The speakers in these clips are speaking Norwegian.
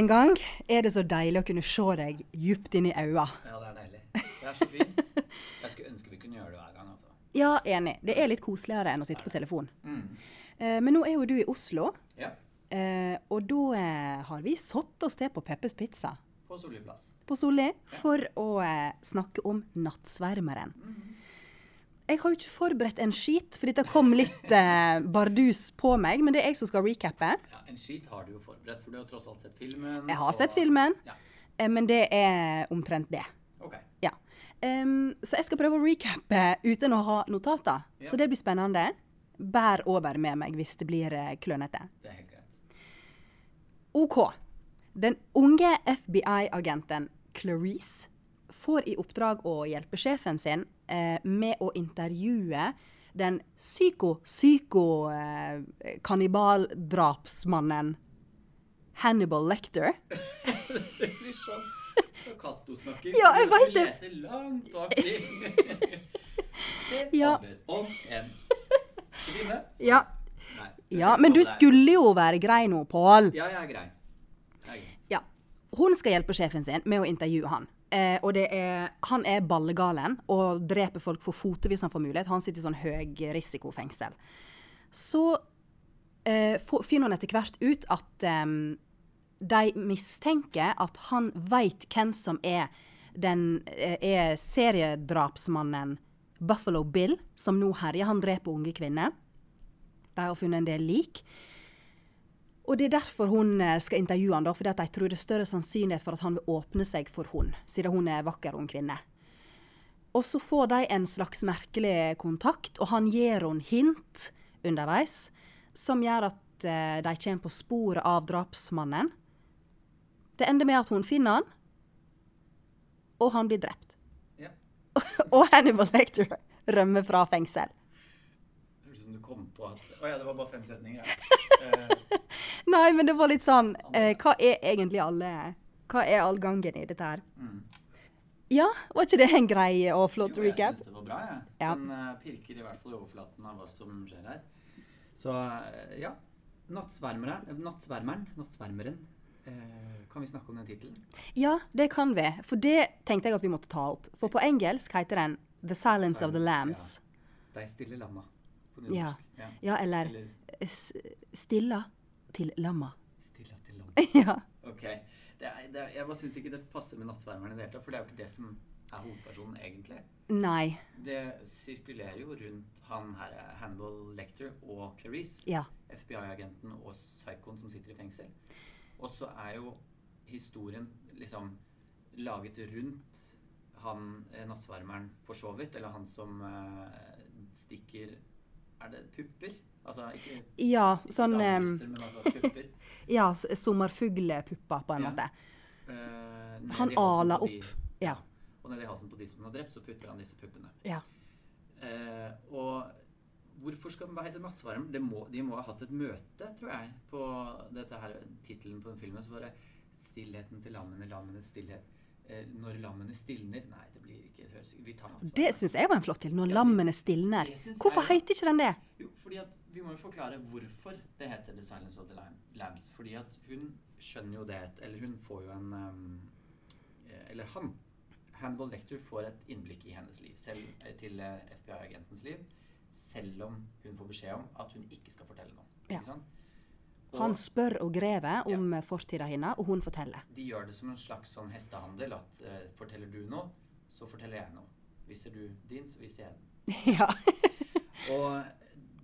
Ja, en gang er det så deilig å kunne se deg djupt inn i øya. Ja, det er deilig. Det er så fint. Jeg skulle ønske vi kunne gjøre det hver gang, altså. Ja, enig. Det er litt koseligere enn å sitte på telefon. Eh, men nå er jo du i Oslo, Ja. eh, og da eh, har vi satt oss til på Peppes Pizza På Solli plass. på Solli for å snakke om Nattsvermeren. Jeg har jo ikke forberedt en skit, for dette kom litt eh, bardus på meg. Men det er jeg som skal recappe. Ja, En skit har du jo forberedt, for du har tross alt sett filmen. Jeg har og- sett filmen, Ja. eh, men det er omtrent det. OK. Ja. Um, så jeg skal prøve å recappe uten å ha notater. Ja. Så det blir spennende. Bær over med meg hvis det blir eh, klønete. Det er helt greit. OK. Den unge FBI-agenten Clarice får i oppdrag å hjelpe sjefen sin eh, med å intervjue den psyko-psyko-kannibaldrapsmannen Hannibal Lecter. Det blir sånn stakkato-snakking. Ja, jeg vet det. Du leter langt bak i. Det Ja. om en kvinne som Ja. Nei, ja, men du skulle jo være grei nå, Pål. Ja, jeg er grei. Jeg er grei. Ja. Hun skal hjelpe sjefen sin med å intervjue han. Eh, og er, han er ballegalen og dreper folk for fote hvis han får mulighet. Han sitter i sånn høyrisikofengsel. Så eh, finner hun etter hvert ut at eh, de mistenker at han veit hvem som er den eh, er seriedrapsmannen Buffalo Bill, som nå herjer. Han dreper unge kvinner. De har funnet en del lik. Og det er derfor hun eh, skal intervjue han da, fordi at de tror det er større sannsynlighet for at han vil åpne seg for hun, siden hun er vakker ung kvinne. Og så får de en slags merkelig kontakt, og han gir henne hint underveis, som gjør at eh, de kommer på sporet av drapsmannen. Det ender med at hun finner han, og han blir drept. Ja. og Hannibal Lecter rømmer fra fengsel. Det høres ut som du kom på at Å ja, det var bare fem setninger. Ja. Nei, men det var litt sånn eh, Hva er egentlig alle Hva er all gangen i dette her? Ja, var ikke det en grei og flott jo, jeg recap? syns det var bra, jeg. Ja. Den uh, pirker i hvert fall i overflaten av hva som skjer her. Så uh, ja. Nattsvermeren. eh, Nattsvermeren. Nattsvermeren. Uh, kan vi snakke om den tittelen? Ja, det kan vi. For det tenkte jeg at vi måtte ta opp. For på engelsk heter den The Silence of the Lambs. De stille lamma. På nynorsk. Ja. Ja, eller Eller Stilla til lamma. Stilla til lamma. ja. Ok. Det er, det er, jeg bare syns ikke det passer med Nattsvermeren i det hele tatt. For det er jo ikke det som er hovedpersonen, egentlig. Nei. Det sirkulerer jo rundt han her, Hannibal Lecter og Clarice. Ja. FBI-agenten og psykoen som sitter i fengsel. Og så er jo historien liksom laget rundt han eh, nattsvermeren for så vidt, eller han som uh, stikker Er det pupper? Altså ikke, Ja, ikke sånn damebryster, men altså pupper. Ja, sommerfuglpupper, på en Ja. måte. Uh, Han aler opp. de-. Ja. Og nedi halsen på de som han har drept, så putter han disse puppene. Ja. Uh, og hvorfor skal den være nattsvarm? De må, de må ha hatt et møte, tror jeg, på dette her, tittelen på den filmen. Så bare Stillheten til lammene, lammenes stillhet. Eh, når lammene stilner Nei, det blir ikke det høres, Vi tar ansvar. Det syns jeg var en flott til. Når Ja, lammene stilner. Hvorfor jeg- heter ikke den det? Jo, fordi at Vi må jo forklare hvorfor det heter The Silence of the Lambs. Fordi at hun skjønner jo det Eller hun får jo en um, eh, Eller han. Hannibal Lector får et innblikk i hennes liv, selv eh, til eh, FBI-agentens liv. Selv om hun får beskjed om at hun ikke skal fortelle noe. Ja. Ikke sant? Han spør og grever om ja. fortida hennes, og hun forteller. de gjør det som en slags sånn hestehandel. At uh, forteller du noe, så forteller jeg noe. Viser du din, så viser jeg den. ja. Og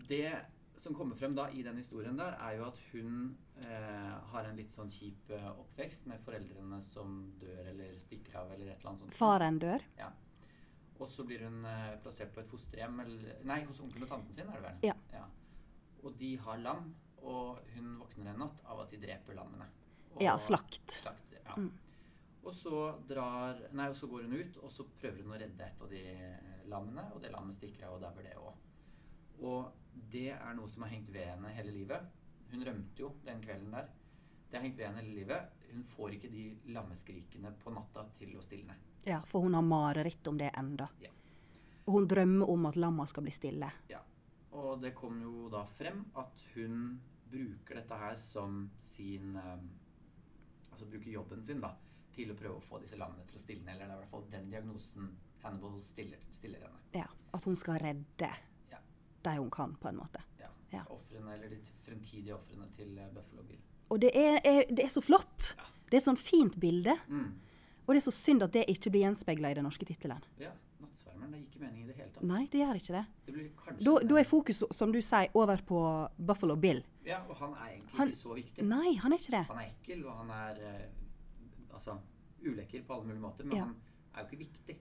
det som kommer frem da i den historien der, er jo at hun uh, har en litt sånn kjip eh, oppvekst med foreldrene som dør eller stikker av eller et eller annet sånt. Faren dør. Ja. Og så blir hun eh, plassert på et fosterhjem, eller Nei, hos onkelen og tanten sin, er det vel? Ja. Og de har lam, og hun våkner en natt av at de dreper lammene. Og Ja, slakt. slakt ja. Mm. Og så drar Nei, og så går hun ut, og så prøver hun å redde et av de lammene, og det lammet stikker av, og dauer det òg. Og det er noe som har hengt ved henne hele livet. Hun rømte jo den kvelden der. Det har hengt ved henne hele livet. Hun får ikke de lammeskrikene på natta til å stilne. Ja, for hun har mareritt om det enda. Ja. Og hun drømmer om at lamma skal bli stille. Ja. Og det kom jo da frem at hun bruker dette her som sin eh, Altså bruker jobben sin da, til å prøve å få disse lammene til å stilne. Eller det er i hvert fall den diagnosen Hannibal stiller, stiller henne. Ja, At hun skal redde Ja. de hun kan, på en måte. Ja. Ja. Offrene, eller de fremtidige ofrene til eh, Buffalo Bill. Og det er, er, det er så flott! Ja. Det er sånn fint bilde. Mm. Og det er så synd at det ikke blir gjenspeila i den norske tittelen. Ja. 'Nattsvermeren'. Det gir ikke mening i det hele tatt. Nei, det gjør ikke det. Det blir Da, da er fokus, som du sier, over på Buffalo Bill. Ja, og han er egentlig Han- ikke så viktig. Nei, han er ikke det. Han er ekkel, og han er eh, altså ulekker på alle mulige måter, men Ja. han er jo ikke viktig.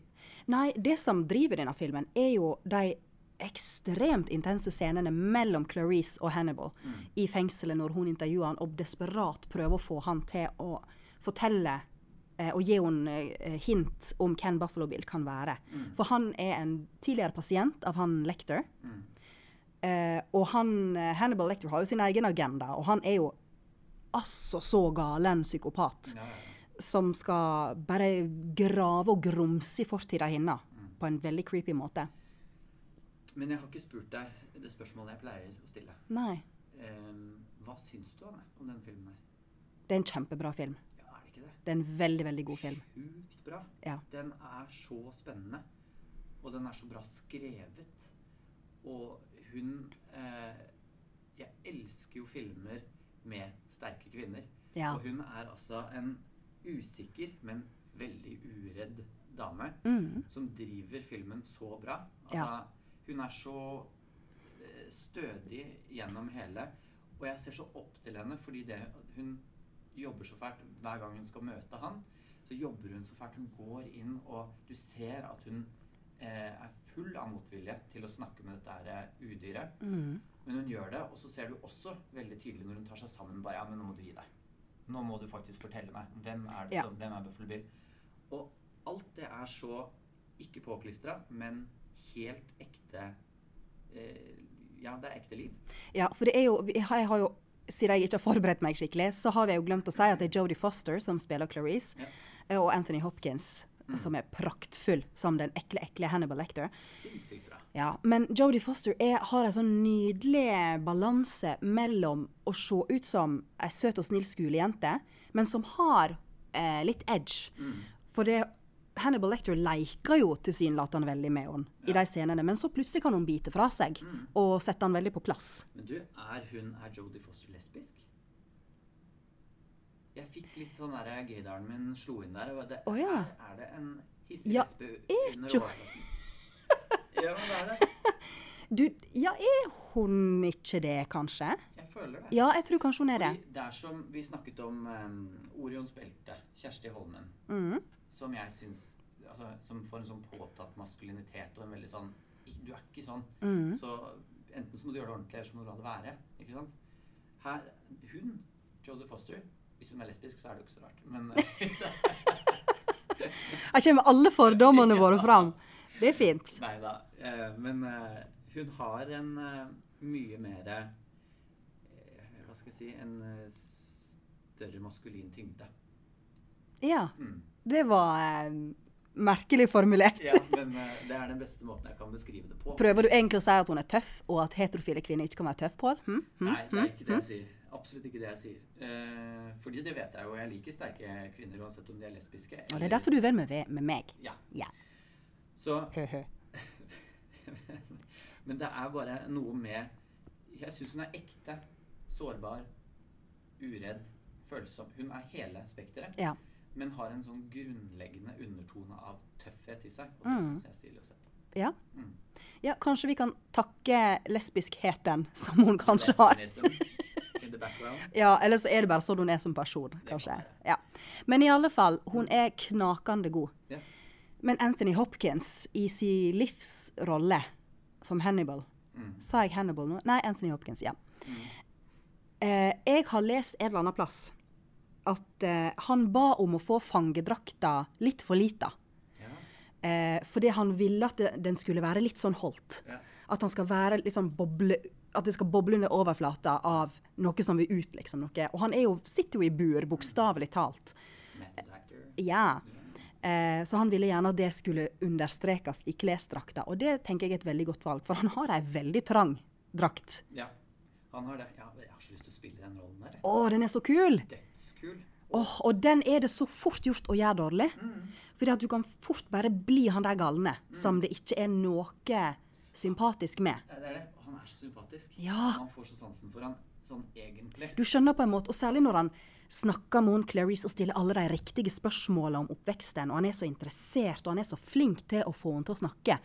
Nei, det som driver denne filmen, er jo de ekstremt intense scenene mellom Clarice og Hannibal i fengselet når hun intervjuer han og desperat prøver å få han til å fortelle og gi henne eh, hint om hvem Buffalo Bill kan være. For han er en tidligere pasient av han Lecter. Eh, og han, eh, Hannibal Lecter har jo sin egen agenda, og han er jo altså så galen psykopat Ja, ja, som skal bare grave og grumse i fortida hennes på en veldig creepy måte. Men jeg har ikke spurt deg det spørsmålet jeg pleier å stille. Nei. Ehm, hva syns du om, om denne filmen her? Det er en kjempebra film. Ikke det? Det er en veldig, veldig god film. Sjukt bra. Ja. Den er så spennende, og den er så bra skrevet. Og hun eh, Jeg elsker jo filmer med sterke kvinner. Ja. Og hun er altså en usikker, men veldig uredd dame Mm. som driver filmen så bra. Altså, Ja. Hun er så eh, stødig gjennom hele. Og jeg ser så opp til henne fordi det, hun jobber så fælt hver gang hun skal møte han. Så jobber hun så fælt. Hun går inn, og du ser at hun eh, er full av motvilje til å snakke med dette her eh, udyret. Mm. Men hun gjør det, og så ser du også veldig tydelig når hun tar seg sammen bare, ja, men nå må du gi deg. Nå må du faktisk fortelle meg. Hvem er det Ja. som, hvem er Buffalo Bill? Og alt det er så ikke påklistra, men helt ekte eh, Ja, det er ekte liv. Ja, for det er jo Jeg har jo siden jeg ikke har forberedt meg skikkelig, så har vi jo glemt å si at det er Jodie Foster som spiller Clarice, Ja. eh, og Anthony Hopkins som er praktfull som den ekle, ekle Hannibal Lecter. Ja, men Jodie Foster er, har en sånn nydelig balanse mellom å se ut som ei søt og snill skolejente, men som har eh, litt edge. For det, Hannibal Lecter leker jo tilsynelatende veldig med henne i de scenene, men så plutselig kan hun bite fra seg og sette han veldig på plass. Men du, er hun Er Jodie Foster lesbisk? Jeg fikk litt sånn derre gaydaren min slo inn der. Det, oh, ja. er, er det en hissig Ja, lesbe er under overflaten. Ja, men det er det. Du, ja, er hun ikke det, kanskje? Jeg føler det. Ja, jeg tror kanskje hun er det. Fordi det er som vi snakket om um, Orions belte, Kjersti Holmen, Mhm. Som jeg syns altså, Som får en sånn påtatt maskulinitet og en veldig sånn Du er ikke sånn. Mm. Så enten så må du gjøre det ordentlig, eller så må du la det være. Ikke sant? Her Hun, Jodie Foster Hvis hun er lesbisk, så er det jo ikke så rart. Men Her kommer alle fordommene våre fram. Det er fint. Nei da. Eh, men eh, hun har en eh, mye mer eh, Hva skal jeg si En eh, større maskulin tyngde. Ja, Mm. Det var eh, merkelig formulert. Ja, men eh, det er den beste måten jeg kan beskrive det på. Prøver du egentlig å si at hun er tøff, og at heterofile kvinner ikke kan være tøff, Pål? Hm? Hm? Nei, det er ikke det jeg sier. Absolutt ikke det jeg sier. Eh, fordi det vet jeg jo. Jeg liker sterke kvinner uansett om de er lesbiske. Og det er derfor du er venn med, med meg. Ja. Ja. Så Men det er bare noe med Jeg syns hun er ekte, sårbar, uredd, følsom. Hun er hele spekteret, Ja. Men har en sånn grunnleggende undertone av tøffhet i seg. Og det Mm. syns jeg er stilig å se på. Ja. Mm. ja, kanskje vi kan takke lesbiskheten som hun kanskje har. Ja, eller så er det bare sånn hun er som person, kanskje. Ja. Men i alle fall, hun er knakende god. Ja. Men Anthony Hopkins i sin livsrolle som Hannibal Mm. Sa jeg Hannibal nå? Nei, Anthony Hopkins. Ja. Eh, jeg har lest en eller annen plass at eh, han ba om å få fangedrakta litt for lita. Ja. Eh, fordi han ville at den skulle være litt sånn holdt. Ja. At han skal være litt sånn boble At det skal boble under overflata av noe som vil ut, liksom. Noe. Og han er jo, sitter jo i bur, bokstavelig talt. Ja. Eh, så han ville gjerne at det skulle understrekes i klesdrakta. Og det tenker jeg er et veldig godt valg, for han har ei veldig trang drakt. Ja. Han har det. Ja, jeg har så lyst til å spille den rollen der. Å, den er så kul! Dødskul. Åh, og den er det så fort gjort å gjøre dårlig. Mm. Fordi at du kan fort bare bli han der galne som det ikke er noe sympatisk med. Ja, det er det. Han er så sympatisk. Ja. Man får så sansen for han sånn egentlig. Du skjønner på en måte, og særlig når han snakker med hun Clarice og stiller alle de riktige spørsmålene om oppveksten, og han er så interessert, og han er så flink til å få henne til å snakke.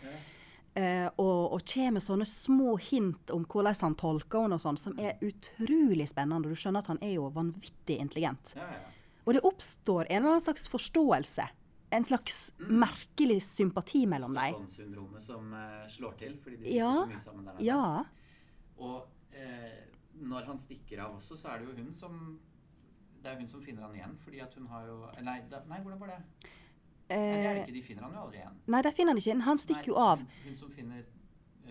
Eh, og, og kommer med sånne små hint om hvordan han tolker henne og sånn, som er utrolig spennende. Du skjønner at han er jo vanvittig intelligent. Ja, ja. Og det oppstår en eller annen slags forståelse. En slags merkelig sympati mellom dem. Stockholm-syndromet som eh, slår til fordi de sitter Ja. så mye sammen der. Ja. Og eh, når han stikker av også, så er det jo hun som Det er hun som finner han igjen, fordi at hun har jo Nei, da, nei hvordan var det? Nei, det er det Eh, ikke. De finner han jo aldri igjen. nei, der finner han ikke. Han stikker jo av. Hun, som finner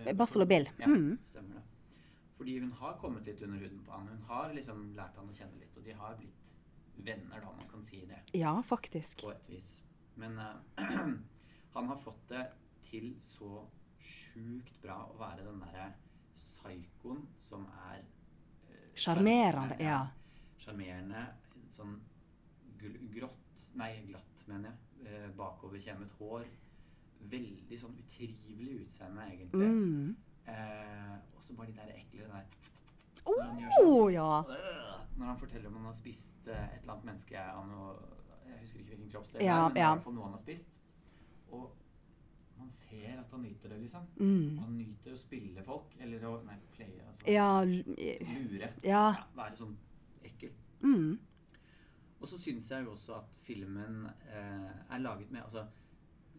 uh, Buffalo Bill. Ja, Mm. stemmer det. Fordi hun har kommet litt under huden på han. Hun har liksom lært han å kjenne litt, og de har blitt venner, da, man kan si det Ja, faktisk. på et vis. Men uh, han har fått det til så sjukt bra å være den derre psykoen som er Sjarmerende, uh, ja. Sjarmerende, sånn grått Nei, glatt, mener jeg. Eh, bakoverkjemmet hår. Veldig sånn utrivelig utseende, egentlig. Mm. Eh, og så bare de der ekle der Når han sånn. Ja! Øh, Når han forteller om han har spist eh, et eller annet menneske noe Jeg husker ikke hvilken kroppsdel, Ja, men det er i hvert fall noe han har spist. Og man ser at han nyter det, liksom. Mm. Han nyter å spille folk. Eller å Nei, playe, altså. Ja. Lure. Ja. Ja, være sånn ekkel. Mm. Og så syns jeg jo også at filmen eh, er laget med altså,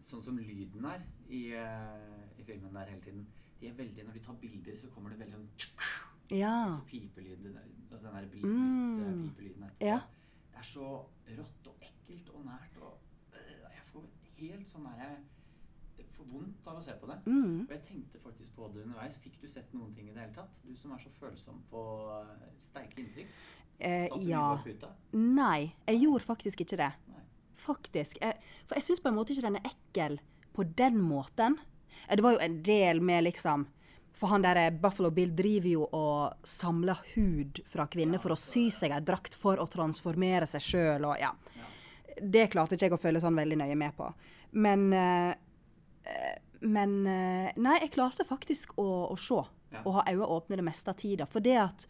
Sånn som lyden er i, eh, i filmen der hele tiden. De er veldig, Når de tar bilder, så kommer det veldig sånn Ja. Så pipelyden altså den der blitz-pipelyden etterpå. Ja. Det er så rått og ekkelt og nært og øh, Jeg får helt sånn derre For vondt av å se på det. Mm. Og jeg tenkte faktisk på det underveis. Fikk du sett noen ting i det hele tatt? Du som er så følsom på øh, sterke inntrykk. Eh, Satt du ja. mye på puta? Nei, jeg gjorde faktisk ikke det. Nei. Faktisk. Jeg, for jeg syns på en måte ikke den er ekkel på den måten. Eh, Det var jo en del med liksom For han der eh, Buffalo Bill driver jo og samler hud fra kvinner for å sy seg ei drakt for å transformere seg sjøl og ja. Det klarte ikke jeg å følge sånn veldig nøye med på. Men eh, eh, Men Nei, jeg klarte faktisk å, å se. Ja. Og ha øynene åpne det meste av tida. For det at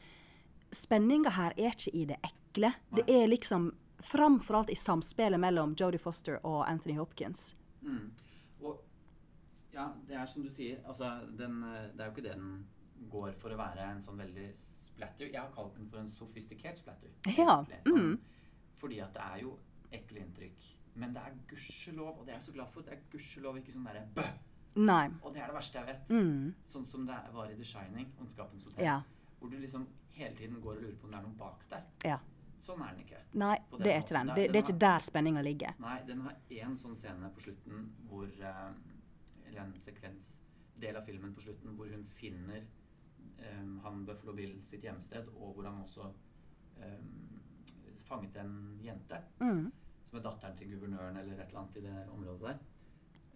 spenninga her er ikke i det ekle. Det er liksom framfor alt i samspillet mellom Jodie Foster og Anthony Hopkins. Mm. Og ja, det er som du sier. Altså, den, øh, det er jo ikke det den går for å være en sånn veldig splatter. Jeg har kalt den for en sofistikert splatter. Ja, egentlig. Sånn, Fordi at det er jo ekle inntrykk. Men det er gudskjelov, og det er jeg så glad for, det er gudskjelov ikke sånn derre bø! Nei. Og det er det verste jeg vet. Mm. Sånn som det var i The Shining, Ondskapens hotell. Ja. Hvor du liksom hele tiden går og lurer på om det er noen bak der. ja. Sånn er den ikke. Nei, det er ikke den. Det, det er ikke der spenninga ligger. Nei, den har én sånn scene på slutten hvor eh, Eller en sekvens, del av filmen på slutten, hvor hun finner um, han Buffalo Bill sitt hjemsted, og hvor han også um, fanget en jente Mm. som er datteren til guvernøren eller et eller annet i det området der.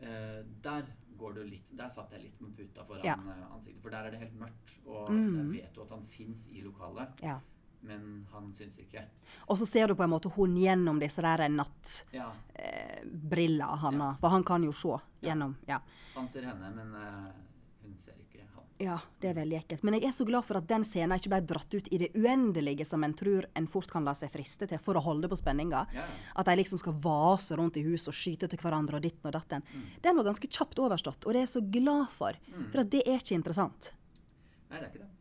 Eh, der går du litt Der satt jeg litt med puta foran Ja. eh, ansiktet, for der er det helt mørkt, og Mm. der vet du at han fins i lokalet, Ja. men han syns ikke. Og så ser du på en måte hun gjennom disse der nattbrillene Ja, hans. For han kan jo se gjennom. Ja. han ser henne, men uh, hun ser ikke. Ja, det er veldig ekkelt. Men jeg er så glad for at den scenen ikke ble dratt ut i det uendelige, som en tror en fort kan la seg friste til for å holde på spenninga. Ja. At de liksom skal vase rundt i huset og skyte til hverandre og ditten og datten. Den var ganske kjapt overstått, og det er jeg så glad for. For at det er ikke interessant. Nei, det er ikke det.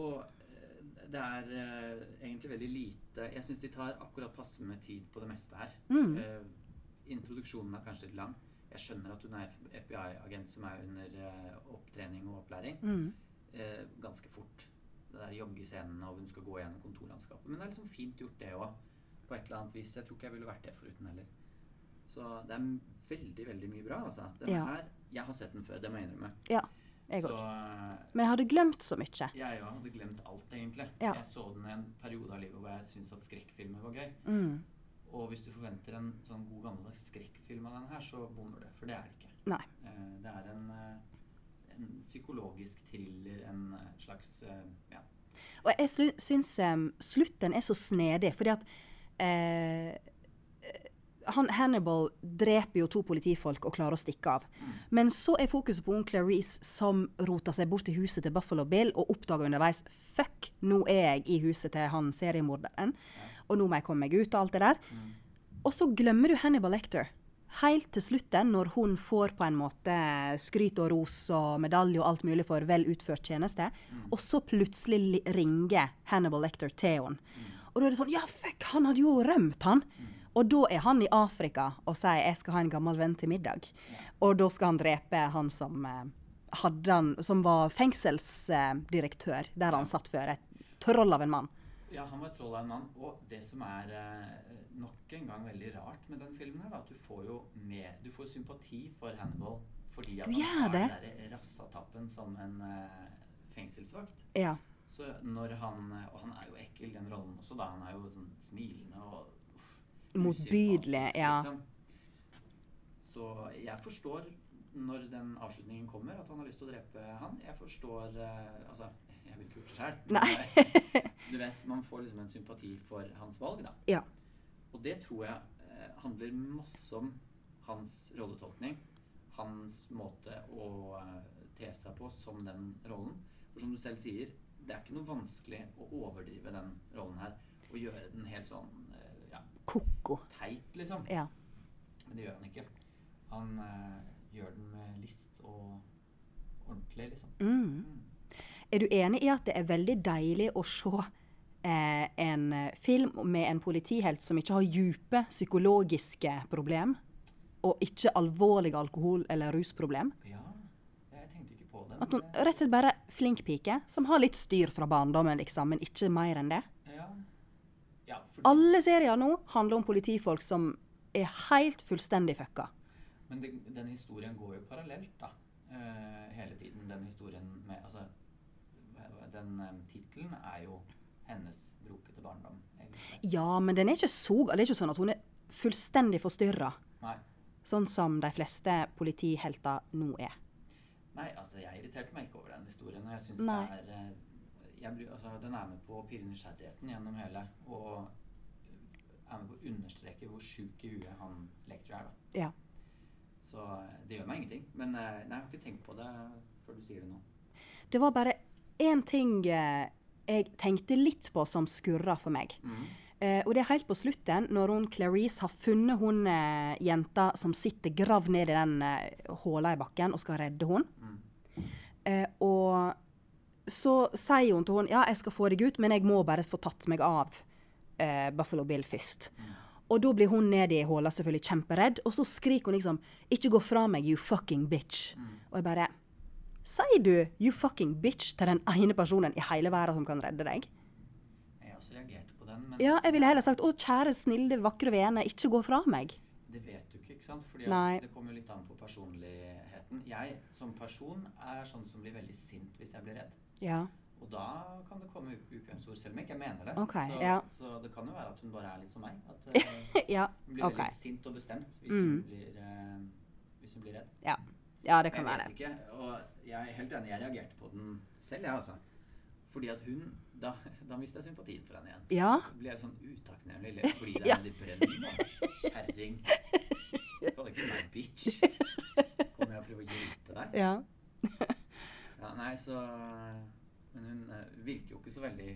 Og eh, det er uh, egentlig veldig lite Jeg syns de tar akkurat passe med tid på det meste her. Mm. Uh, introduksjonen er kanskje litt lang. Jeg skjønner at hun er FBI-agent som er under eh, opptrening og opplæring. Mm. Eh, ganske fort. Det der joggescenene og hun skal gå gjennom kontorlandskapet. Men det er liksom fint gjort, det òg. På et eller annet vis. Jeg tror ikke jeg ville vært det foruten heller. Så det er veldig, veldig mye bra, altså. Den Ja. her Jeg har sett den før, det må jeg innrømme. Ja, jeg Så eh, Men jeg hadde glemt så mye. jeg òg hadde glemt alt, egentlig. Ja. Jeg så den i en periode av livet hvor jeg syntes at skrekkfilmer var gøy. Mm. Og hvis du forventer en sånn god gammeldags skrekkfilm av den her, så bommer du. For det er det ikke. Nei. Eh, Det er en, eh, en psykologisk thriller, en eh, slags ja. Og jeg syns um, slutten er så snedig, fordi at eh, han, Hannibal dreper jo to politifolk og klarer å stikke av. Men så er fokuset på onkel Reece som roter seg bort til huset til Buffalo Bill og oppdager underveis Fuck, nå er jeg i huset til han seriemorderen, og nå må jeg komme meg ut og alt det der. Og så glemmer du Hannibal Lecter. Helt til slutten, når hun får på en måte skryt og ros og medalje og alt mulig for vel utført tjeneste, og så plutselig ringer Hannibal Lecter til henne. Og da er det sånn Ja, fuck, han hadde jo rømt, han! Og da er han i Afrika og sier 'jeg skal ha en gammel venn til middag'. Og da skal han drepe han som eh, han, som var fengselsdirektør der han satt før. Et troll av en mann. Ja, han var et troll av en mann. Og det som er eh, nok en gang veldig rart med den filmen, her, da, at du får jo med, du får sympati for Hannibal fordi at han har det. den der rassatappen som en eh, fengselsvakt. Ja. Så når han Og han er jo ekkel, den rollen også, da. Han er jo sånn smilende og uff, Motbydelig, ja. liksom. Så jeg forstår når den avslutningen kommer, at han har lyst til å drepe han. Jeg forstår eh, Altså, jeg vil ikke gjort det sjøl. Vet, man får liksom en sympati for hans valg, da. Ja. Og det tror jeg eh, handler masse om hans rolletolkning. Hans måte å eh, te seg på som den rollen. For som du selv sier, det er ikke noe vanskelig å overdrive den rollen her. Og gjøre den helt sånn eh, ja, Ko-ko. teit, liksom. Ja. Men det gjør han ikke. Han eh, gjør den med list og ordentlig, liksom. Mm. Er du enig i at det er veldig deilig å se eh, en eh, film med en politihelt som ikke har dype psykologiske problem, og ikke alvorlige alkohol- eller rusproblem? Ja, jeg tenkte ikke på det. At hun rett og slett bare flink pike, som har litt styr fra barndommen, liksom, men ikke mer enn det. det- Ja, ja fordi, Alle serier nå handler om politifolk som er helt fullstendig fucka. Men det, den historien går jo parallelt, da. Uh, hele tiden. Den historien med Altså, den um, tittelen er jo hennes brokete barndom, egentlig. Ja, men den er ikke så. Det er ikke sånn at hun er fullstendig forstyrra, sånn som de fleste politihelter nå er. Nei, altså, jeg irriterte meg ikke over den historien. Og jeg syns det er eh, jeg, altså, Den er med på å pirre nysgjerrigheten gjennom hele. Og er med på å understreke hvor sjuk i huet han lektor er, da. Ja. Så eh, det gjør meg ingenting. Men eh, nei, jeg har ikke tenkt på det før du sier det nå. Det var bare én ting eh, jeg tenkte litt på som skurra for meg. Mm. Uh, og det er helt på slutten, når hun Clarice har funnet hun uh, jenta som sitter gravd ned i den håla i bakken og skal redde hun. Eh, og så sier hun til hun ja, jeg skal få deg ut, men jeg må bare få tatt meg av Buffalo Bill først. Og da blir hun ned i håla selvfølgelig kjemperedd, og så skriker hun liksom 'Ikke gå fra meg, you fucking bitch'. Og jeg bare Sier du 'you fucking bitch' til den ene personen i hele verden som kan redde deg? Jeg også reagerte på den, men Ja, jeg ville heller sagt 'Å, kjære, snille, vakre vene, ikke gå fra meg'. det vet du ikke, ikke sant? Fordi det kommer litt an på personligheten. Jeg som person er sånn som blir veldig sint hvis jeg blir redd. Ja. Og da kan det komme ukvemsord, selv om jeg ikke mener det. Ok, så, ja. så det kan jo være at hun bare er litt som meg. At uh, ja. hun blir okay. veldig sint og bestemt hvis, Mm. hun, blir, uh, hvis hun blir redd. Ja. Ja, det kan jeg være. vet ikke, og jeg er helt enig, jeg reagerte på den selv, jeg altså. Fordi at hun, da, da mistet jeg sympatien for henne igjen. Ja. Så blir jeg sånn utakknemlig. Eller det er Ja. de i brønnen, da. Kjerring. Kaller ikke meg bitch. Kommer jeg og prøver å hjelpe deg? Ja. Ja, nei, så Men hun eh, virker jo ikke så veldig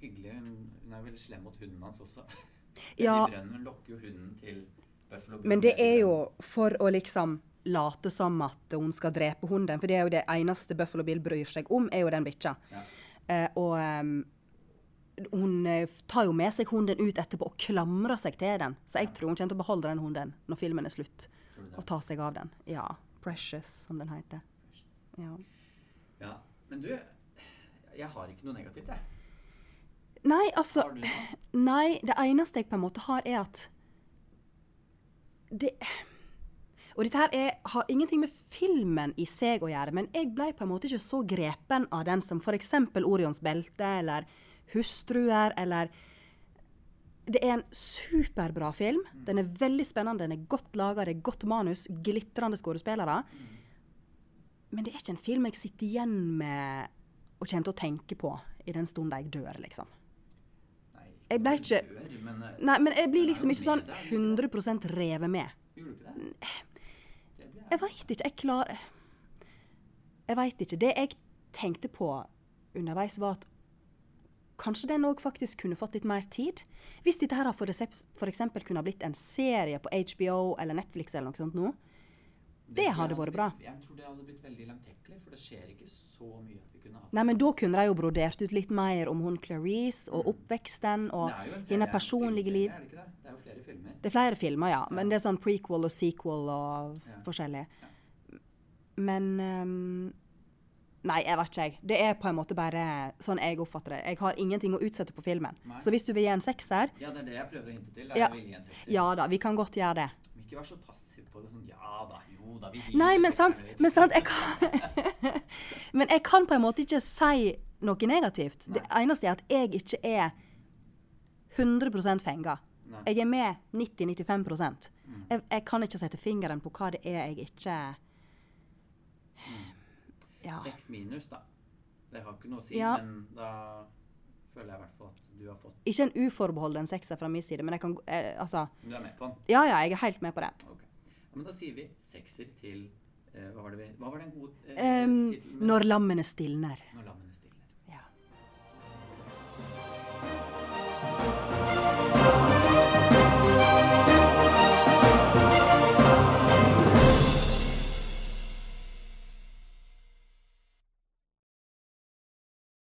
hyggelig. Hun, hun er veldig slem mot hunden hans også. Ja. Brønnen. Hun lokker jo hunden til Buffalo Bill Men det er jo for å liksom late som at hun skal drepe hunden, for det er jo det eneste Buffalo Bill bryr seg om, er jo den bikkja. Ja. Eh, og um, hun eh, tar jo med seg hunden ut etterpå og klamrer seg til den. Så jeg tror hun kommer til å beholde den hunden når filmen er slutt, og ta seg av den. Ja. Precious, som den heter. Ja. Ja. Men du, jeg har ikke noe negativt, jeg. Nei, altså Har du noe? Nei, det eneste jeg på en måte har, er at det Og dette her er, har ingenting med filmen i seg å gjøre, men jeg ble på en måte ikke så grepen av den som f.eks. Orions belte eller Hustruer eller Det er en superbra film. Den er veldig spennende, den er godt laga, det er godt manus, glitrende skuespillere. Men det er ikke en film jeg sitter igjen med og kommer til å tenke på i den stund jeg dør, liksom. Jeg ble ikke- men, eh, Nei, men jeg blir liksom ikke sånn med deg, gjør du ikke 100% revet med. Gjorde du ikke det? Jeg veit ikke. Jeg klarer Jeg veit ikke. Det jeg tenkte på underveis, var at kanskje den òg faktisk kunne fått litt mer tid. Hvis dette her for, eksempel kunne ha blitt en serie på HBO eller Netflix eller noe sånt nå. Det hadde vært bra. Jeg tror det hadde blitt veldig langtekkelig, for det skjer ikke så mye at vi kunne hatt Nei, men da kunne de jo brodert ut litt mer om hun Clarice og oppveksten og hennes personlige liv. Er det ikke det? Det er jo flere filmer. Det er flere filmer, ja. Men det er sånn prequel og sequel og Ja. forskjellig. Men um, Nei, jeg vet ikke, jeg. Det er på en måte bare sånn jeg oppfatter det. Jeg har ingenting å utsette på filmen. Nei. Så hvis du vil gi en sekser Ja, det er det jeg prøver å hinte til. Da. Ja. Ja da, vi kan godt gjøre det. Ikke være så passiv på det sånn Ja da, jo da, vi gir Nei, men sant, men sant jeg kan, Men jeg kan på en måte ikke si noe negativt. Det eneste er at jeg ikke er 100 fenga. Nei. Jeg er med 90-95 jeg, jeg kan ikke sette fingeren på hva det er jeg ikke Ja. Seks minus, da. Det har ikke noe å si, Ja. men da føler jeg i hvert fall at du har fått Ikke en uforbeholden sekser fra min side, men jeg kan eh, Altså Du er med på den. Ja ja, jeg er helt med på det. Okay. Ja, men da sier vi sekser til eh, hva, var det vi, hva var den gode eh, Em, tittelen? stilner. når lammene stilner.